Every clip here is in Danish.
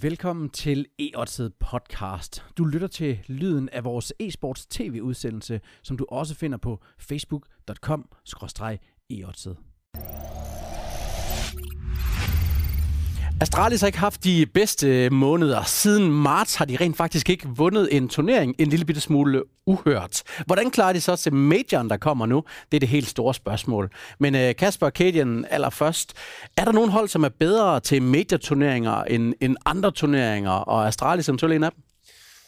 Velkommen til e podcast. Du lytter til lyden af vores e-sports tv-udsendelse, som du også finder på facebook.com-eotsed. Astralis har ikke haft de bedste måneder. Siden marts har de rent faktisk ikke vundet en turnering en lille bitte smule uhørt. Hvordan klarer de så til majoren, der kommer nu? Det er det helt store spørgsmål. Men uh, Kasper og Kadian allerførst. Er der nogen hold, som er bedre til major-turneringer end, end andre turneringer, og Astralis som en af dem?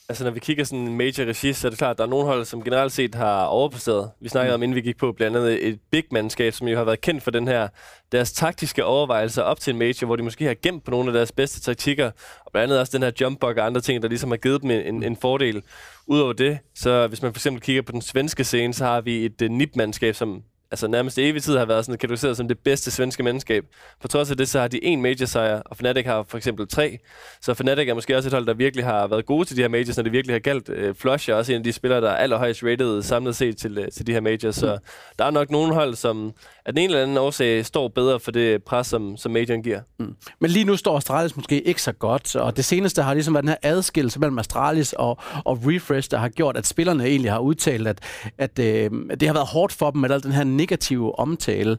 Altså, når vi kigger sådan en major regi, så er det klart, at der er nogle hold, som generelt set har overpræsteret. Vi snakkede mm. om, inden vi gik på, blandt andet et big mandskab, som jo har været kendt for den her, deres taktiske overvejelser op til en major, hvor de måske har gemt på nogle af deres bedste taktikker, og blandt andet også den her jump og andre ting, der ligesom har givet dem en, en fordel. Udover det, så hvis man for eksempel kigger på den svenske scene, så har vi et uh, NIP-mandskab, som altså nærmest evig tid har været sådan kategoriseret som det bedste svenske mandskab. På trods af det, så har de en major sejr, og Fnatic har for eksempel tre. Så Fnatic er måske også et hold, der virkelig har været gode til de her majors, når det virkelig har galt. Uh, Flush er også en af de spillere, der er allerhøjst rated samlet set til, uh, til de her majors. Så der er nok nogle hold, som af den ene eller anden årsag står bedre for det pres, som, som majoren giver. Mm. Men lige nu står Astralis måske ikke så godt, og det seneste har ligesom været den her adskillelse mellem Astralis og, og Refresh, der har gjort, at spillerne egentlig har udtalt, at, at, øh, at det har været hårdt for dem med al den her negative omtale.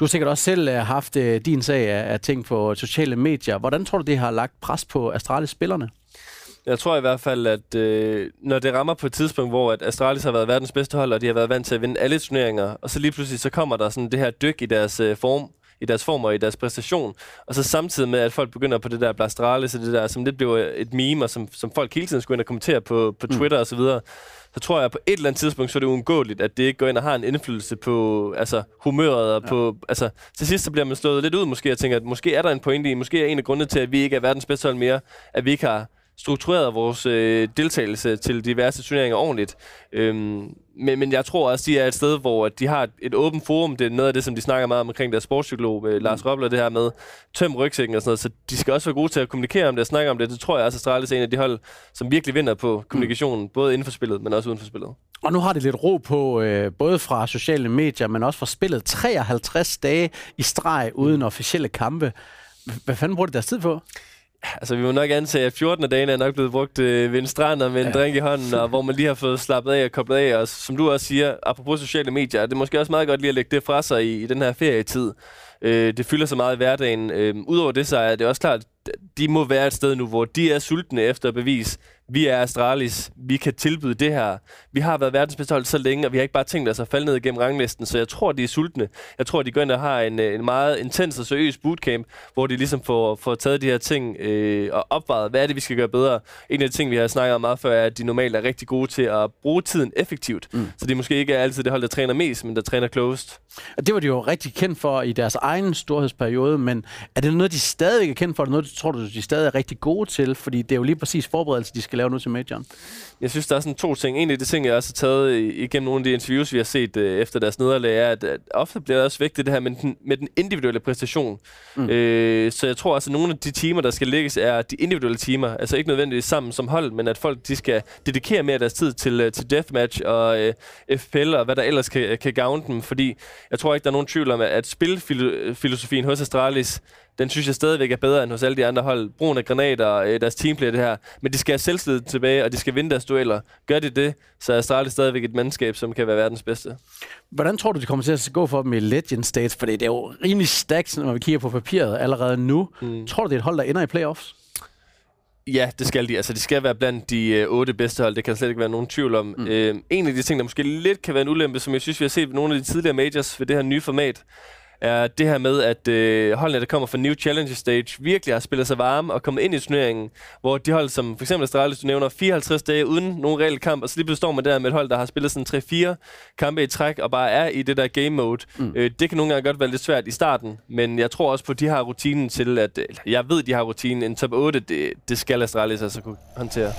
Du har sikkert også selv øh, haft øh, din sag af, af ting på sociale medier. Hvordan tror du, det har lagt pres på Astralis-spillerne? Jeg tror i hvert fald, at øh, når det rammer på et tidspunkt, hvor at Astralis har været verdens bedste hold, og de har været vant til at vinde alle turneringer, og så lige pludselig så kommer der sådan det her dyk i deres øh, form, i deres form og i deres præstation. Og så samtidig med, at folk begynder på det der Blastralis, og det der, som det bliver et meme, og som, som folk hele tiden skulle ind og kommentere på, på mm. Twitter mm. og så videre, så tror jeg, på et eller andet tidspunkt, så er det uundgåeligt, at det ikke går ind og har en indflydelse på altså, humøret. Og ja. på, altså, til sidst så bliver man slået lidt ud måske, og tænker, at måske er der en pointe i, måske er en af grundene til, at vi ikke er verdens bedste hold mere, at vi ikke har struktureret vores øh, deltagelse til diverse turneringer ordentligt. Øhm, men, men jeg tror også, de er et sted, hvor de har et, åbent forum. Det er noget af det, som de snakker meget om omkring deres sportspsykolog, øh, Lars mm. Robler, det her med tøm rygsækken og sådan noget. Så de skal også være gode til at kommunikere om det og snakke om det. Det tror jeg også, Astralis er en af de hold, som virkelig vinder på kommunikationen, mm. både inden for spillet, men også uden for spillet. Og nu har det lidt ro på, øh, både fra sociale medier, men også fra spillet. 53 dage i streg uden mm. officielle kampe. Hvad fanden bruger de deres tid på? Altså, vi må nok antage, at 14 af dagen er nok blevet brugt øh, ved en strand og med en ja. drink i hånden, og hvor man lige har fået slappet af og koblet af. Og som du også siger, apropos sociale medier, det er måske også meget godt lige at lægge det fra sig i, i den her ferietid. Øh, det fylder så meget i hverdagen. Øh, Udover det, så er det også klart, de må være et sted nu, hvor de er sultne efter at bevise, vi er Astralis, vi kan tilbyde det her. Vi har været verdensbedste hold så længe, og vi har ikke bare tænkt os at falde ned igennem ranglisten, så jeg tror, de er sultne. Jeg tror, de går ind og har en, en meget intens og seriøs bootcamp, hvor de ligesom får, får taget de her ting øh, og opvejet, hvad er det, vi skal gøre bedre. En af de ting, vi har snakket om meget før, er, at de normalt er rigtig gode til at bruge tiden effektivt. Mm. Så de måske ikke er altid det hold, der træner mest, men der træner. Og det var de jo rigtig kendt for i deres egen storhedsperiode, men er det noget, de stadig er kendt for? Er det noget, tror du, de stadig er rigtig gode til? Fordi det er jo lige præcis forberedelse, de skal lave nu til majoren. Jeg synes, der er sådan to ting. En af de ting, jeg også har taget igennem nogle af de interviews, vi har set øh, efter deres nederlag, er, at, at ofte bliver der også vægtet det her med den, med den individuelle præstation. Mm. Øh, så jeg tror altså, at nogle af de timer, der skal lægges, er de individuelle timer. Altså ikke nødvendigvis sammen som hold, men at folk de skal dedikere mere af deres tid til, uh, til deathmatch og øh, FPL og hvad der ellers kan, kan gavne dem. Fordi jeg tror ikke, der er nogen tvivl om, at spilfilosofien hos Astralis den synes jeg stadigvæk er bedre end hos alle de andre hold. Brugen af granater, øh, deres teamplay, det her. Men de skal have selvtillid tilbage, og de skal vinde deres dueller. Gør de det, så er Astralis stadigvæk et mandskab, som kan være verdens bedste. Hvordan tror du, det kommer til at gå for dem i Legend States? For det er jo rimelig stærkt, når vi kigger på papiret allerede nu. Mm. Tror du, det er et hold, der ender i playoffs? Ja, det skal de. Altså, de skal være blandt de øh, otte bedste hold. Det kan der slet ikke være nogen tvivl om. Mm. Øh, en af de ting, der måske lidt kan være en ulempe, som jeg synes, vi har set ved nogle af de tidligere majors ved det her nye format, er det her med, at øh, holdene, der kommer fra New Challenger Stage, virkelig har spillet sig varme og kommet ind i turneringen, hvor de hold, som for eksempel Astralis, du nævner, 54 dage uden nogen reelle kamp, og så lige står man der med et hold, der har spillet sådan 3-4 kampe i træk, og bare er i det der game mode. Mm. Øh, det kan nogle gange godt være lidt svært i starten, men jeg tror også på, at de har rutinen til, at jeg ved, de har rutinen. En top 8, det, det skal Astralis altså kunne håndtere.